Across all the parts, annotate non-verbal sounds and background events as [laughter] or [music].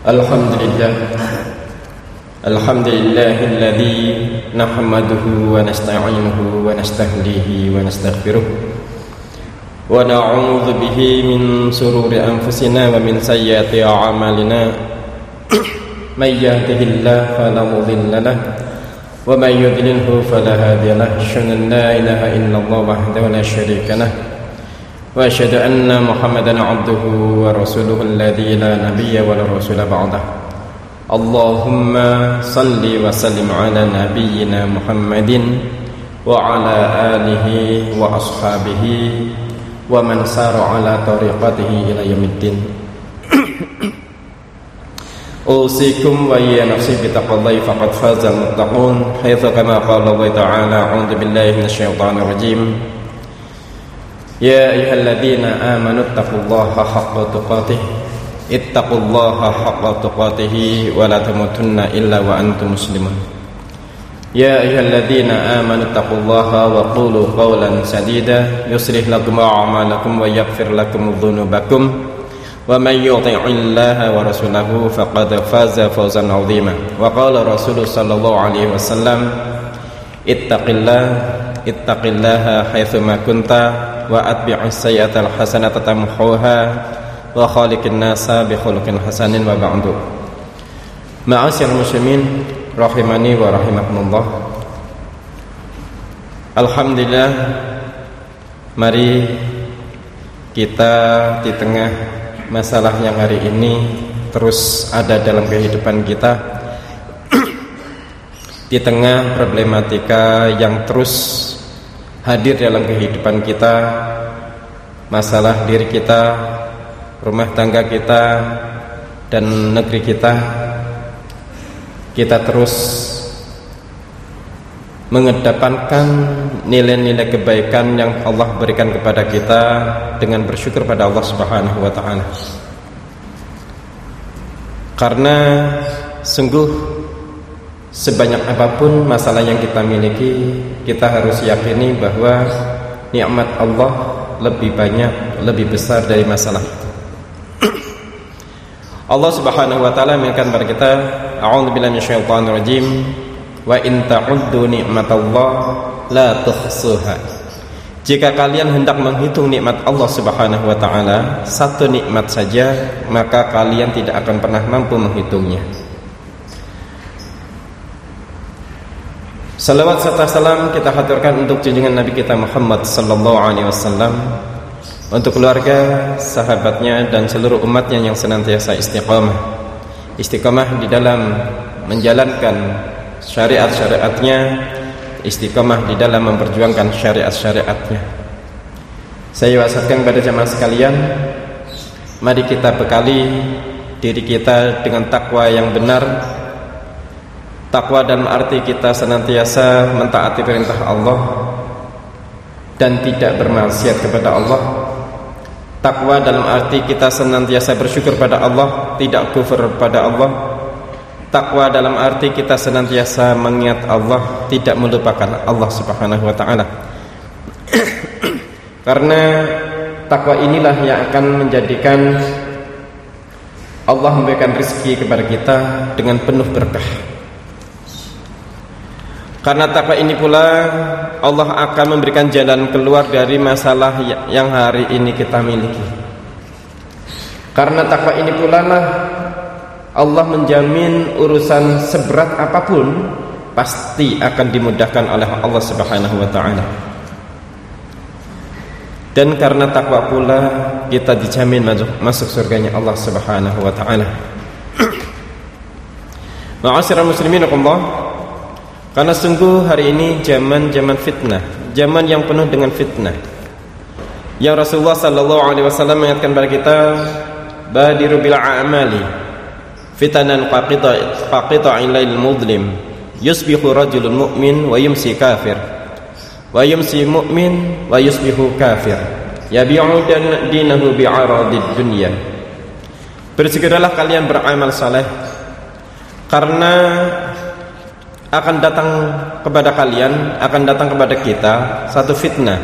الحمد لله الحمد لله الذي نحمده ونستعينه ونستهديه ونستغفره ونعوذ به من سرور أنفسنا ومن سيئات أعمالنا. من يهده الله فلا مضل له ومن يضلله فلا هادي له. أشهد أن لا إله إلا الله وحده لا شريك له. وأشهد أن محمدا عبده ورسوله الذي لا نبي ولا رسول بعده. اللهم صل وسلم على نبينا محمد وعلى آله وأصحابه ومن سار على طريقته إلى يوم الدين. [coughs] أوصيكم وإيا نفسي بتقوى الله فقد فاز المتقون حيث كما قال الله تعالى أعوذ بالله من الشيطان الرجيم. يا أيها الذين آمنوا اتقوا الله حق تقاته. اتقوا الله حق تقاته ولا تموتن إلا وأنتم مسلمون. يا أيها الذين آمنوا اتقوا الله وقولوا قولا سديدا. يصلح لكم أعمالكم ويغفر لكم ذنوبكم. ومن يطع الله ورسوله فقد فاز فوزا عظيما. وقال رسول صلى الله عليه وسلم اتق الله اتق الله حيثما كنت. وأتبع السيئة الحسنة تمحوها وخالق الناس بخلق حسن وبعد معاشر المسلمين rahimani wa rahimakumullah Alhamdulillah Mari kita di tengah masalah yang hari ini terus ada dalam kehidupan kita [clears throat] Di tengah problematika yang terus hadir dalam kehidupan kita masalah diri kita rumah tangga kita dan negeri kita kita terus mengedepankan nilai-nilai kebaikan yang Allah berikan kepada kita dengan bersyukur pada Allah Subhanahu wa taala. Karena sungguh Sebanyak apa pun masalah yang kita miliki Kita harus yakini bahwa Nikmat Allah lebih banyak Lebih besar dari masalah itu. [clears throat] Allah subhanahu wa ta'ala mengingatkan kepada kita A'udhu billahi minasyaitanir rajim. Wa in ta'uddu ni'matallah La tuhsuha. Jika kalian hendak menghitung nikmat Allah subhanahu wa ta'ala Satu nikmat saja Maka kalian tidak akan pernah mampu menghitungnya Salawat serta salam kita haturkan untuk junjungan Nabi kita Muhammad sallallahu alaihi wasallam untuk keluarga, sahabatnya dan seluruh umatnya yang senantiasa istiqamah. Istiqamah di dalam menjalankan syariat-syariatnya, istiqamah di dalam memperjuangkan syariat-syariatnya. Saya wasiatkan kepada jemaah sekalian, mari kita bekali diri kita dengan takwa yang benar Takwa dalam arti kita senantiasa mentaati perintah Allah dan tidak bermaksiat kepada Allah. Takwa dalam arti kita senantiasa bersyukur pada Allah, tidak kufur pada Allah. Takwa dalam arti kita senantiasa mengingat Allah, tidak melupakan Allah Subhanahu wa taala. [clears throat] Karena takwa inilah yang akan menjadikan Allah memberikan rezeki kepada kita dengan penuh berkah. Karena takwa ini pula Allah akan memberikan jalan keluar dari masalah ya- yang hari ini kita miliki. Karena takwa ini pula lah Allah menjamin urusan seberat apa pun pasti akan dimudahkan oleh Allah Subhanahu wa taala. Dan karena takwa pula kita dijamin masuk, masuk surganya Allah Subhanahu wa taala. [clears throat] Ma'asyiral muslimin Allah karena sungguh hari ini zaman-zaman fitnah, zaman yang penuh dengan fitnah. Yang Rasulullah sallallahu alaihi wasallam mengingatkan kepada kita, badiru bil a'mali fitanan qaqita qaqita ilail mudlim. Yusbihu rajulun mu'min wa yumsi kafir. Wa yumsi mu'min wa yusbihu kafir. Yabi'u dinahu bi'aradid dunya. Bersegeralah kalian beramal saleh. Karena akan datang kepada kalian, akan datang kepada kita satu fitnah.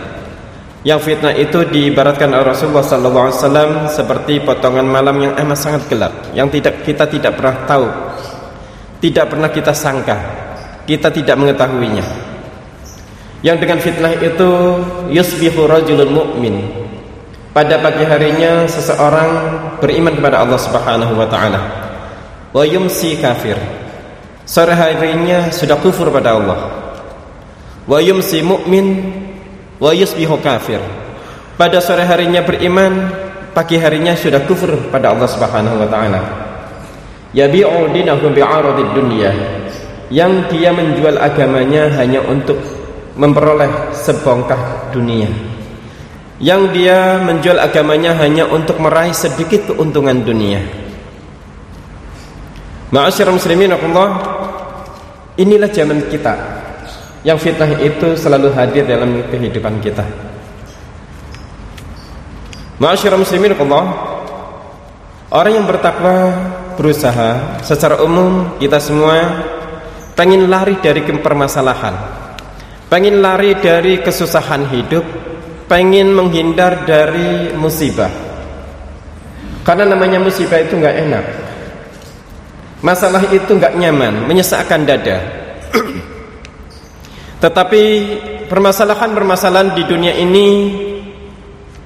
Yang fitnah itu diibaratkan oleh Rasulullah sallallahu alaihi wasallam seperti potongan malam yang amat sangat gelap yang tidak kita tidak pernah tahu tidak pernah kita sangka kita tidak mengetahuinya. Yang dengan fitnah itu yusbihu rajulun mu'min. Pada pagi harinya seseorang beriman kepada Allah Subhanahu wa taala. Wa yumsi kafir sore harinya sudah kufur pada Allah. Wa yumsi mu'min wa yusbihu kafir. Pada sore harinya beriman pagi harinya sudah kufur pada Allah Subhanahu wa taala. Yabi'u dinahu bi'aradid dunya. Yang dia menjual agamanya hanya untuk memperoleh sebongkah dunia. Yang dia menjual agamanya hanya untuk meraih sedikit keuntungan dunia. Ma'asyiral muslimin Allah inilah zaman kita yang fitnah itu selalu hadir dalam kehidupan kita. Ma'asyiral muslimin Allah, orang yang bertakwa berusaha secara umum kita semua pengen lari dari permasalahan, pengen lari dari kesusahan hidup, pengen menghindar dari musibah. Karena namanya musibah itu nggak enak. Masalah itu nggak nyaman, menyesakkan dada. Tetapi permasalahan-permasalahan di dunia ini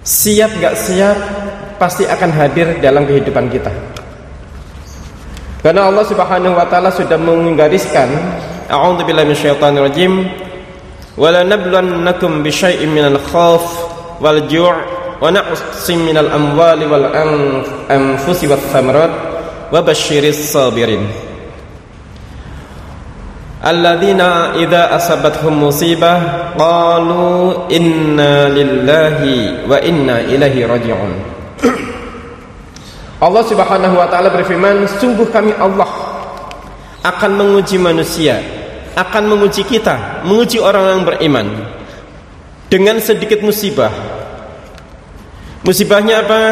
siap gak siap pasti akan hadir dalam kehidupan kita. Karena Allah Subhanahu wa taala sudah menggariskan A'udzubillahi minasyaitonir rajim wala nabluwannakum bisyai'in minal khauf wal ju' wa naqsim minal amwali wal anfusi wath thamarat asabathum musibah qalu inna lillahi wa inna ilaihi raji'un Allah Subhanahu wa taala berfirman sungguh kami Allah akan menguji manusia akan menguji kita menguji orang yang beriman dengan sedikit musibah. Musibahnya apa?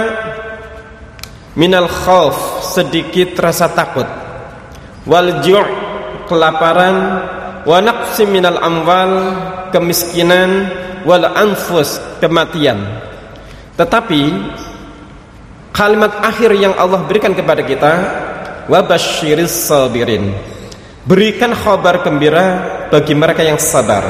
Minal khauf sedikit rasa takut. Wal ju' kelaparan wa naqsim minal amwal kemiskinan wal anfus kematian. Tetapi kalimat akhir yang Allah berikan kepada kita wa basyiris sabirin. Berikan kabar gembira bagi mereka yang sabar.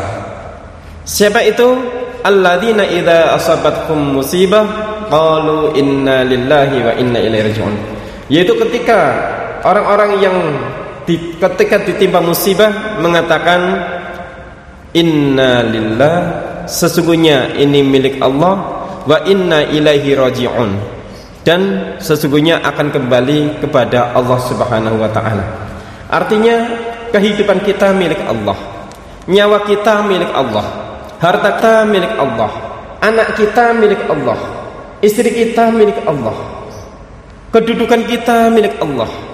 Siapa itu? Alladzina idza asabatkum musibah qalu inna lillahi wa inna ilaihi rajiun yaitu ketika orang-orang yang di, ketika ditimpa musibah mengatakan inna lillah sesungguhnya ini milik Allah wa inna ilaihi raji'un dan sesungguhnya akan kembali kepada Allah Subhanahu wa taala. Artinya kehidupan kita milik Allah. Nyawa kita milik Allah. Harta kita milik Allah. Anak kita milik Allah. Istri kita milik Allah. Kedudukan kita milik Allah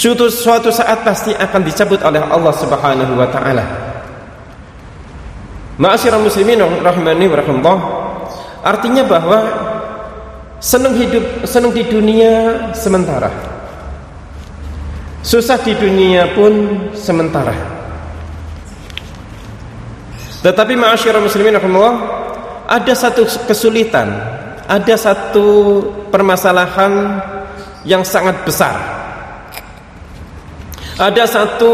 suatu suatu saat pasti akan dicabut oleh Allah Subhanahu wa taala. Ma'asyiral muslimin rahimani wa rahimallah. Artinya bahwa senang hidup senang di dunia sementara. Susah di dunia pun sementara. Tetapi ma'asyiral muslimin rahimallah, ada satu kesulitan, ada satu permasalahan yang sangat besar ada satu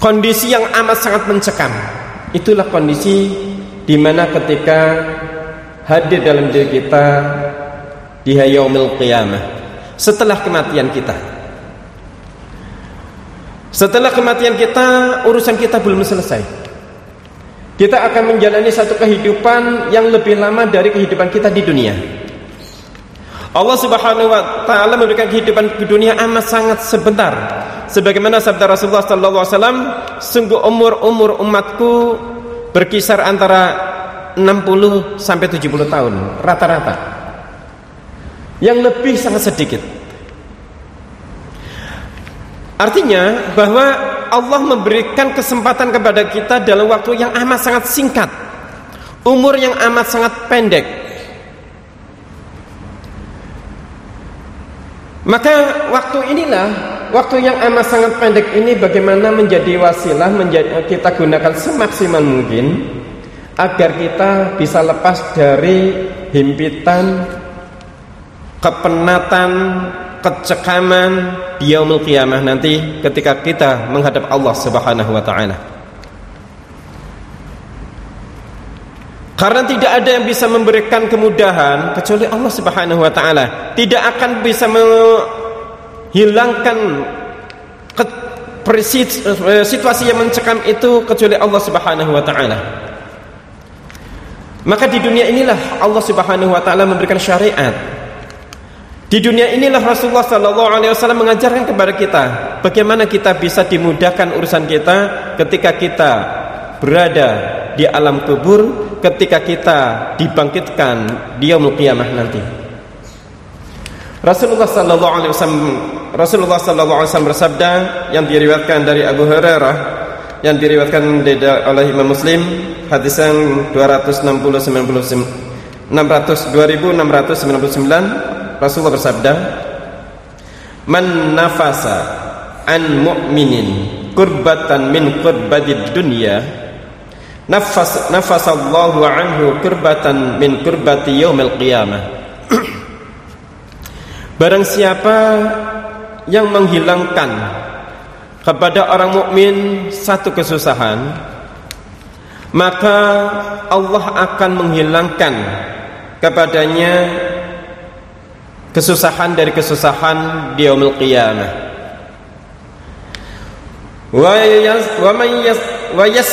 kondisi yang amat sangat mencekam. Itulah kondisi di mana ketika hadir dalam diri kita di yaumil qiyamah setelah kematian kita. Setelah kematian kita, urusan kita belum selesai. Kita akan menjalani satu kehidupan yang lebih lama dari kehidupan kita di dunia. Allah Subhanahu wa taala memberikan kehidupan di dunia amat sangat sebentar. Sebagaimana sabda Rasulullah sallallahu alaihi wasallam, sungguh umur-umur umatku berkisar antara 60 sampai 70 tahun rata-rata. Yang lebih sangat sedikit. Artinya bahwa Allah memberikan kesempatan kepada kita dalam waktu yang amat sangat singkat. Umur yang amat sangat pendek Maka waktu inilah waktu yang amat sangat pendek ini bagaimana menjadi wasilah menjadi, kita gunakan semaksimal mungkin agar kita bisa lepas dari himpitan kepenatan kecekaman di yaumul qiyamah nanti ketika kita menghadap Allah Subhanahu wa taala. Karena tidak ada yang bisa memberikan kemudahan kecuali Allah Subhanahu wa taala. Tidak akan bisa menghilangkan situasi yang mencekam itu kecuali Allah Subhanahu wa taala. Maka di dunia inilah Allah Subhanahu wa taala memberikan syariat. Di dunia inilah Rasulullah sallallahu alaihi wasallam mengajarkan kepada kita bagaimana kita bisa dimudahkan urusan kita ketika kita berada di alam kubur, ketika kita dibangkitkan di yaumul nanti. Rasulullah sallallahu alaihi wasallam Rasulullah sallallahu alaihi wasallam bersabda yang diriwayatkan dari Abu Hurairah yang diriwayatkan oleh Imam Muslim hadis yang 260 600 2699 Rasulullah bersabda Man nafasa an mu'minin kurbatan min kurbadid dunya nafas nafasallahu anhu kurbatan min kurbati yaumil qiyamah. [clears throat] Barang siapa yang menghilangkan kepada orang mukmin satu kesusahan, maka Allah akan menghilangkan kepadanya kesusahan dari kesusahan di yaumil qiyamah. Wa yas wa man yas wa yas.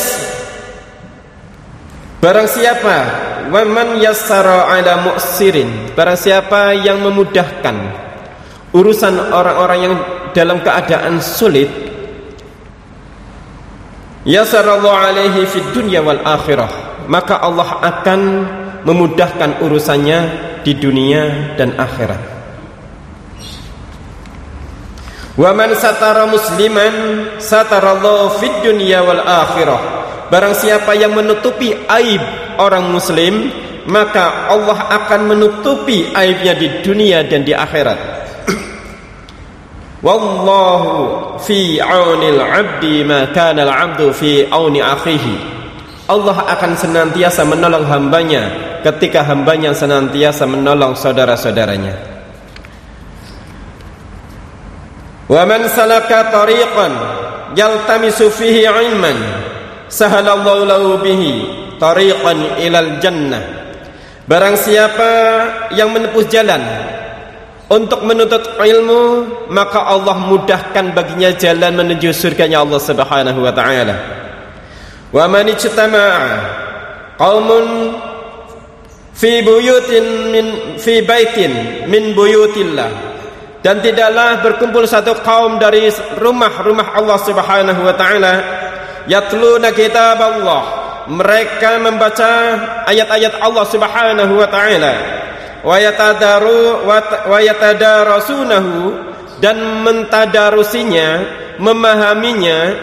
Barang siapa waman yassara ala mu'sirin. Barang siapa yang memudahkan urusan orang-orang yang dalam keadaan sulit yassarallahu alaihi fid dunya wal akhirah. Maka Allah akan memudahkan urusannya di dunia dan akhirat. Waman satara musliman satarallahu fid dunya wal akhirah. Barang siapa yang menutupi aib orang muslim Maka Allah akan menutupi aibnya di dunia dan di akhirat. [clears throat] Wallahu fi aunil abdi ma kana al-abdu fi auni akhihi. Allah akan senantiasa menolong hambanya ketika hambanya senantiasa menolong saudara-saudaranya. Wa man salaka tariqan yaltamisu fihi ilman sahalallahu lahu bihi tariqan ilal jannah barang siapa yang menempuh jalan untuk menuntut ilmu maka Allah mudahkan baginya jalan menuju surganya Allah Subhanahu wa taala wa man ijtama'a qaumun fi buyutin min fi baitin min buyutillah. Dan tidaklah berkumpul satu kaum dari rumah-rumah Allah Subhanahu wa taala yatluna kitab Allah mereka membaca ayat-ayat Allah Subhanahu wa taala. Wa yatadaru wa yatadarasunahu. Dan mentadarusinya memahaminya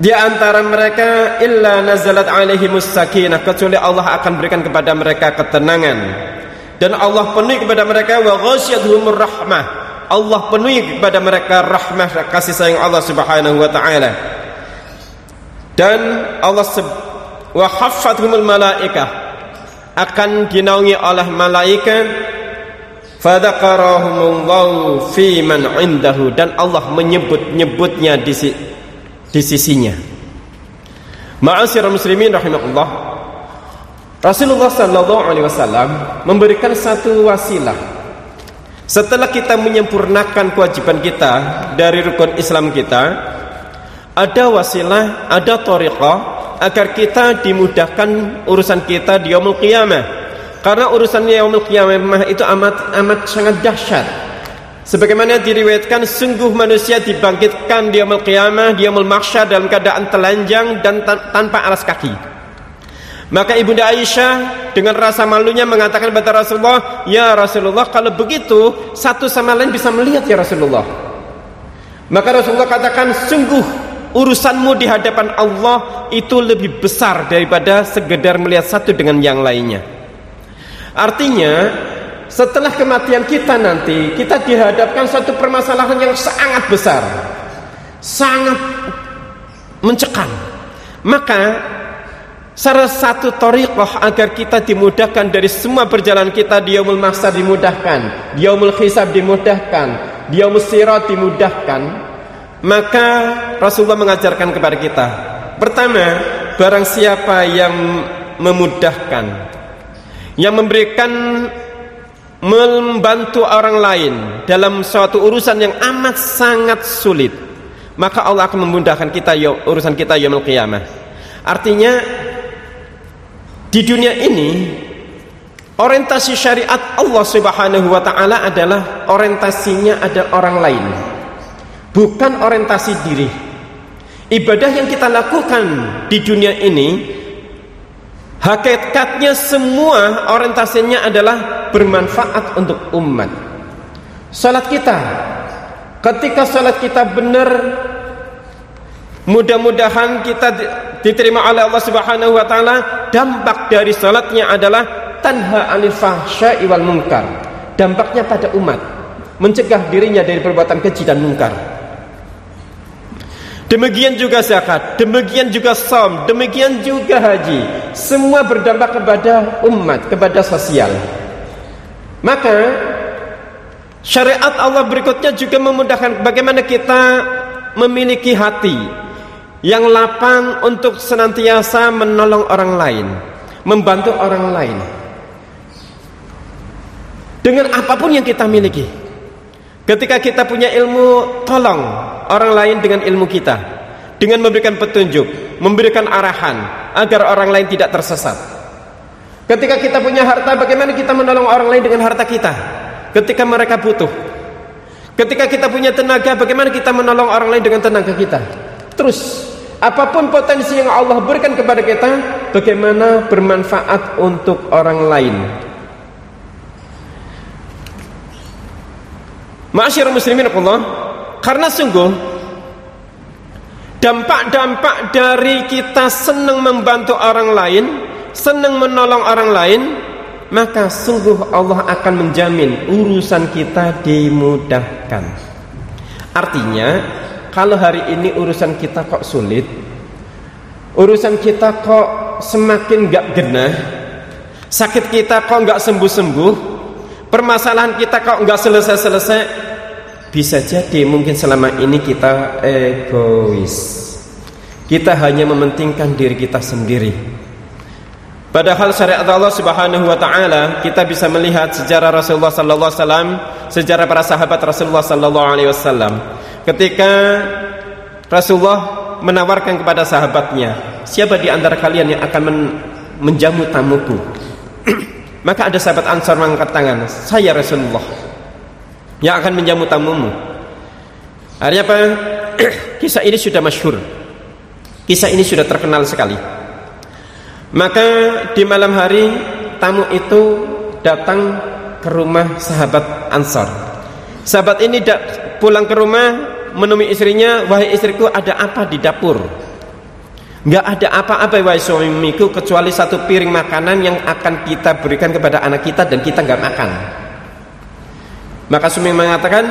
di antara mereka illa nazalat alaihimus sakinah kecuali Allah akan berikan kepada mereka ketenangan. Dan Allah penuhi kepada mereka wa ghasyiyatuhumur rahmah. Allah penuhi kepada mereka rahmah kasih sayang Allah Subhanahu wa taala. Dan Allah wa haffathumul malaikah. Akan dinaungi oleh malaikat fadzakarahumullahu fi man indahu. Dan Allah menyebut-nyebutnya di, di sisinya. Ma'asyiral muslimin rahimakumullah. Rasulullah sallallahu alaihi wasallam memberikan satu wasilah setelah kita menyempurnakan kewajiban kita dari rukun Islam kita, ada wasilah, ada tariqah agar kita dimudahkan urusan kita di yaumul qiyamah. Karena urusan yaumul qiyamah itu amat amat sangat dahsyat. Sebagaimana diriwayatkan sungguh manusia dibangkitkan di yaumul qiyamah, di dalam keadaan telanjang dan tanpa alas kaki. Maka Ibunda Aisyah dengan rasa malunya mengatakan kepada Rasulullah, "Ya Rasulullah, kalau begitu satu sama lain bisa melihat ya Rasulullah." Maka Rasulullah katakan, "Sungguh urusanmu di hadapan Allah itu lebih besar daripada sekedar melihat satu dengan yang lainnya." Artinya, setelah kematian kita nanti, kita dihadapkan satu permasalahan yang sangat besar. Sangat mencekam. Maka salah satu tariqah agar kita dimudahkan dari semua perjalanan kita di yaumul mahsyar dimudahkan, di yaumul hisab dimudahkan, di yaumul sirat dimudahkan, maka Rasulullah mengajarkan kepada kita. Pertama, barang siapa yang memudahkan, yang memberikan membantu orang lain dalam suatu urusan yang amat sangat sulit, maka Allah akan memudahkan kita urusan kita yaumul qiyamah. Artinya di dunia ini orientasi syariat Allah Subhanahu wa taala adalah orientasinya ada orang lain. Bukan orientasi diri. Ibadah yang kita lakukan di dunia ini hakikatnya semua orientasinya adalah bermanfaat untuk umat. Salat kita ketika salat kita benar Mudah-mudahan kita diterima oleh Allah Subhanahu wa taala. Dampak dari salatnya adalah tanha 'anil fahsya'i wal munkar. Dampaknya pada umat, mencegah dirinya dari perbuatan keji dan munkar. Demikian juga zakat, demikian juga som, demikian juga haji. Semua berdampak kepada umat, kepada sosial. Maka syariat Allah berikutnya juga memudahkan bagaimana kita memiliki hati yang lapang untuk senantiasa menolong orang lain, membantu orang lain. Dengan apa pun yang kita miliki. Ketika kita punya ilmu, tolong orang lain dengan ilmu kita. Dengan memberikan petunjuk, memberikan arahan agar orang lain tidak tersesat. Ketika kita punya harta, bagaimana kita menolong orang lain dengan harta kita? Ketika mereka butuh. Ketika kita punya tenaga, bagaimana kita menolong orang lain dengan tenaga kita? Terus Apa pun potensi yang Allah berikan kepada kita, bagaimana bermanfaat untuk orang lain. Masyarakat muslimin Allah, karena sungguh dampak-dampak dari kita senang membantu orang lain, senang menolong orang lain, maka sungguh Allah akan menjamin urusan kita dimudahkan. Artinya, kalau hari ini urusan kita kok sulit urusan kita kok semakin gak genah sakit kita kok gak sembuh-sembuh permasalahan kita kok gak selesai-selesai bisa jadi mungkin selama ini kita egois kita hanya mementingkan diri kita sendiri Padahal syariat Allah Subhanahu wa taala kita bisa melihat sejarah Rasulullah sallallahu alaihi wasallam, sejarah para sahabat Rasulullah sallallahu alaihi wasallam. Ketika Rasulullah menawarkan kepada sahabatnya, siapa di antara kalian yang akan men menjamu tamuku? [clears throat] Maka ada sahabat Ansar mengangkat tangan, saya Rasulullah yang akan menjamu tamumu. Artinya apa? [clears throat] Kisah ini sudah masyhur. Kisah ini sudah terkenal sekali. Maka di malam hari tamu itu datang ke rumah sahabat Ansar. Sahabat ini pulang ke rumah menemui istrinya, wahai istriku ada apa di dapur? Enggak ada apa-apa wahai suamiku kecuali satu piring makanan yang akan kita berikan kepada anak kita dan kita enggak makan. Maka suami mengatakan,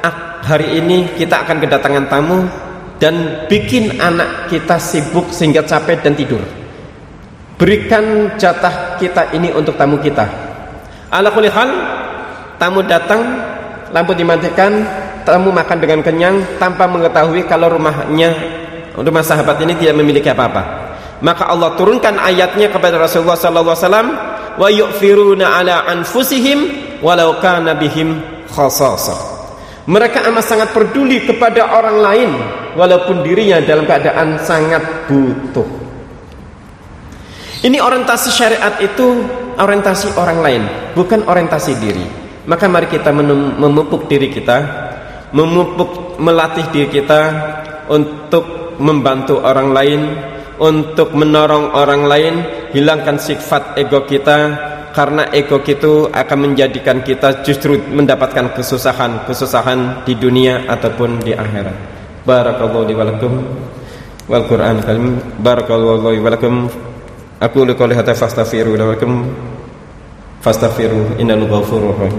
ah, hari ini kita akan kedatangan tamu dan bikin anak kita sibuk sehingga capek dan tidur. Berikan jatah kita ini untuk tamu kita. Ala hal, tamu datang, lampu dimatikan, tamu makan dengan kenyang tanpa mengetahui kalau rumahnya rumah sahabat ini tidak memiliki apa-apa. Maka Allah turunkan ayatnya kepada Rasulullah sallallahu alaihi wasallam wa yu'firuna ala anfusihim walau kana bihim khasasa. Mereka amat sangat peduli kepada orang lain walaupun dirinya dalam keadaan sangat butuh. Ini orientasi syariat itu orientasi orang lain, bukan orientasi diri. Maka mari kita memupuk diri kita memupuk melatih diri kita untuk membantu orang lain, untuk menolong orang lain, hilangkan sifat ego kita karena ego itu akan menjadikan kita justru mendapatkan kesusahan-kesusahan di dunia ataupun di akhirat. Barakallahu li walakum wal Qur'an karim. Barakallahu li walakum. Aku qouli hadza fastaghfiru lakum fastaghfiru innahu ghafurur rahim.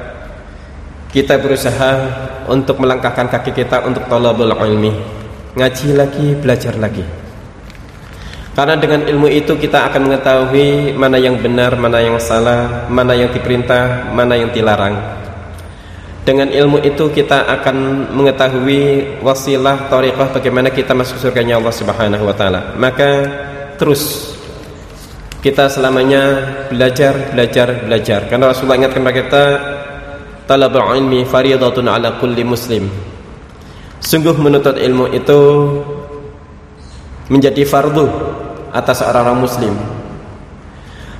kita berusaha untuk melangkahkan kaki kita untuk talabul ilmi. Ngaji lagi belajar lagi. Karena dengan ilmu itu kita akan mengetahui mana yang benar mana yang salah mana yang diperintah mana yang dilarang. Dengan ilmu itu kita akan mengetahui wasilah tariqah bagaimana kita masuk surganya Allah Subhanahu wa taala. Maka terus kita selamanya belajar belajar belajar. Karena Rasulullah ingatkan kepada kita talabul ilmi fariyadatun ala kulli muslim. Sungguh menuntut ilmu itu menjadi fardu atas orang-orang muslim.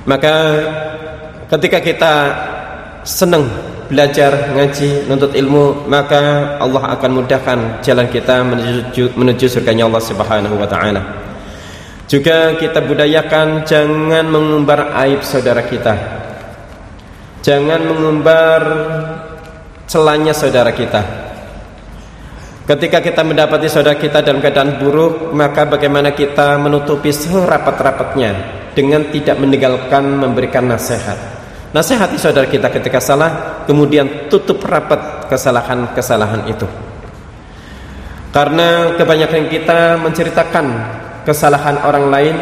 Maka ketika kita senang belajar ngaji nuntut ilmu maka Allah akan mudahkan jalan kita menuju menuju surganya Allah Subhanahu wa taala. Juga kita budayakan jangan mengumbar aib saudara kita Jangan mengumbar celanya saudara kita. Ketika kita mendapati saudara kita dalam keadaan buruk, maka bagaimana kita menutupi serapat-rapatnya dengan tidak meninggalkan memberikan nasihat. Nasihati saudara kita ketika salah, kemudian tutup rapat kesalahan-kesalahan itu. Karena kebanyakan kita menceritakan kesalahan orang lain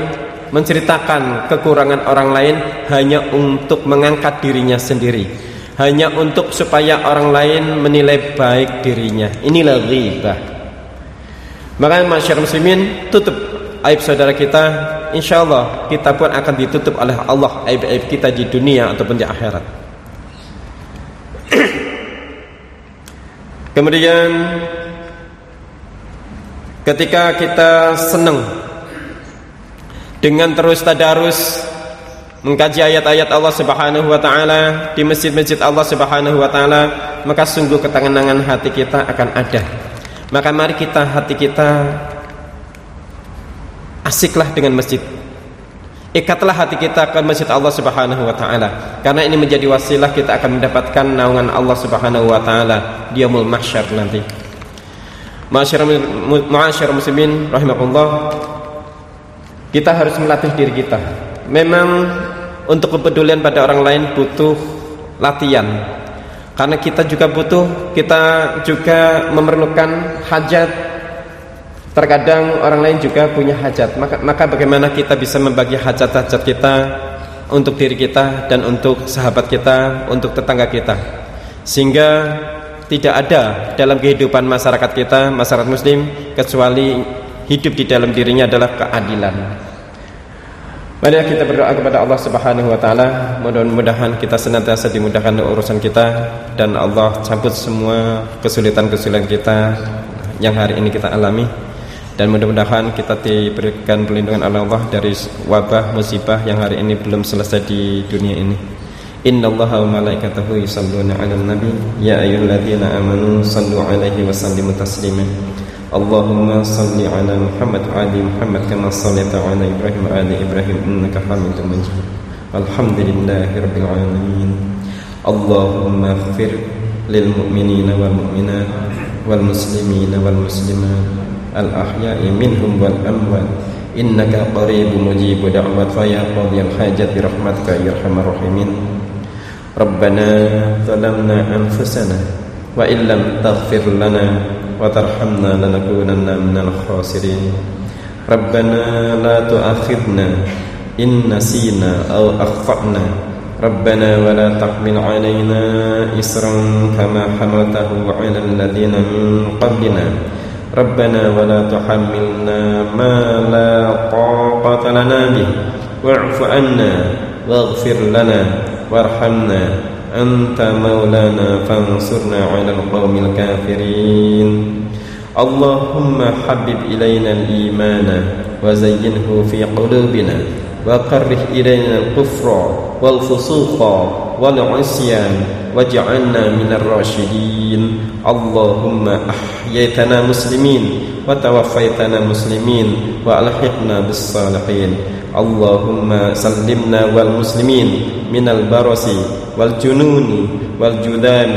menceritakan kekurangan orang lain hanya untuk mengangkat dirinya sendiri. Hanya untuk supaya orang lain menilai baik dirinya. Inilah ghibah. Maka masyarakat muslimin tutup aib saudara kita. Insyaallah kita pun akan ditutup oleh Allah aib-aib kita di dunia ataupun di akhirat. Kemudian ketika kita senang dengan terus tadarus mengkaji ayat-ayat Allah Subhanahu wa taala di masjid-masjid Allah Subhanahu wa taala maka sungguh ketenangan hati kita akan ada. Maka mari kita hati kita asiklah dengan masjid. Ikatlah hati kita ke masjid Allah Subhanahu wa taala. Karena ini menjadi wasilah kita akan mendapatkan naungan Allah Subhanahu wa taala di yaumul mahsyar nanti. Ma'asyiral muslimin rahimakumullah kita harus melatih diri kita. Memang untuk kepedulian pada orang lain butuh latihan. Karena kita juga butuh, kita juga memerlukan hajat. Terkadang orang lain juga punya hajat. Maka, maka bagaimana kita bisa membagi hajat-hajat kita untuk diri kita dan untuk sahabat kita, untuk tetangga kita. Sehingga tidak ada dalam kehidupan masyarakat kita, masyarakat muslim kecuali hidup di dalam dirinya adalah keadilan. Mari kita berdoa kepada Allah Subhanahu wa taala, mudah-mudahan kita senantiasa dimudahkan urusan kita dan Allah cabut semua kesulitan-kesulitan kita yang hari ini kita alami dan mudah-mudahan kita diberikan perlindungan oleh Allah dari wabah musibah yang hari ini belum selesai di dunia ini. Inna Allah wa malaikatahu yusalluna 'alan nabi ya ayyuhalladzina amanu sallu 'alaihi wa sallimu taslima. اللهم صل على محمد وآل محمد كما صليت على إبراهيم وآل إبراهيم إنك حميد مجيد. الحمد لله رب العالمين. اللهم اغفر للمؤمنين والمؤمنات والمسلمين والمسلمات الأحياء منهم والأموات. إنك قريب مجيب دعوة فيا قاضي الحاجة برحمتك يا أرحم الراحمين. ربنا ظلمنا أنفسنا وإن لم تغفر لنا وترحمنا لنكونن من الخاسرين. ربنا لا تؤاخذنا إن نسينا أو أخطأنا. ربنا ولا تحمل علينا إسرا كما حملته على الذين من قبلنا. ربنا ولا تحملنا ما لا طاقة لنا به. واعف عنا واغفر لنا وارحمنا. أنت مولانا فانصرنا على القوم الكافرين. اللهم حبب إلينا الإيمان وزينه في قلوبنا وكره إلينا الكفر والفسوق والعصيان واجعلنا من الراشدين. اللهم أحييتنا مسلمين وتوفيتنا مسلمين وألحقنا بالصالحين. اللهم سلمنا والمسلمين من البرص والجنون والجذام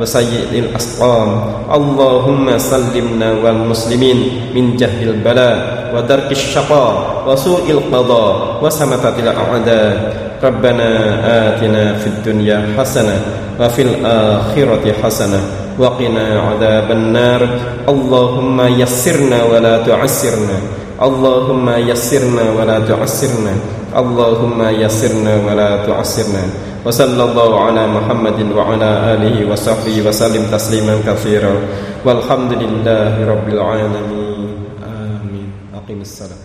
وسيء الأسقام. اللهم سلمنا والمسلمين من جهل البلاء ودرك الشقاء وسوء القضاء وسمتة الأعداء. ربنا آتنا في الدنيا حسنة وفي الآخرة حسنة وقنا عذاب النار. اللهم يسرنا ولا تعسرنا. اللهم يسرنا ولا تعسرنا. اللهم يسرنا ولا تعسرنا. وصلى الله على محمد وعلى آله وصحبه وسلم تسليما كثيرا. والحمد لله رب العالمين. آمين. أقم الصلاة.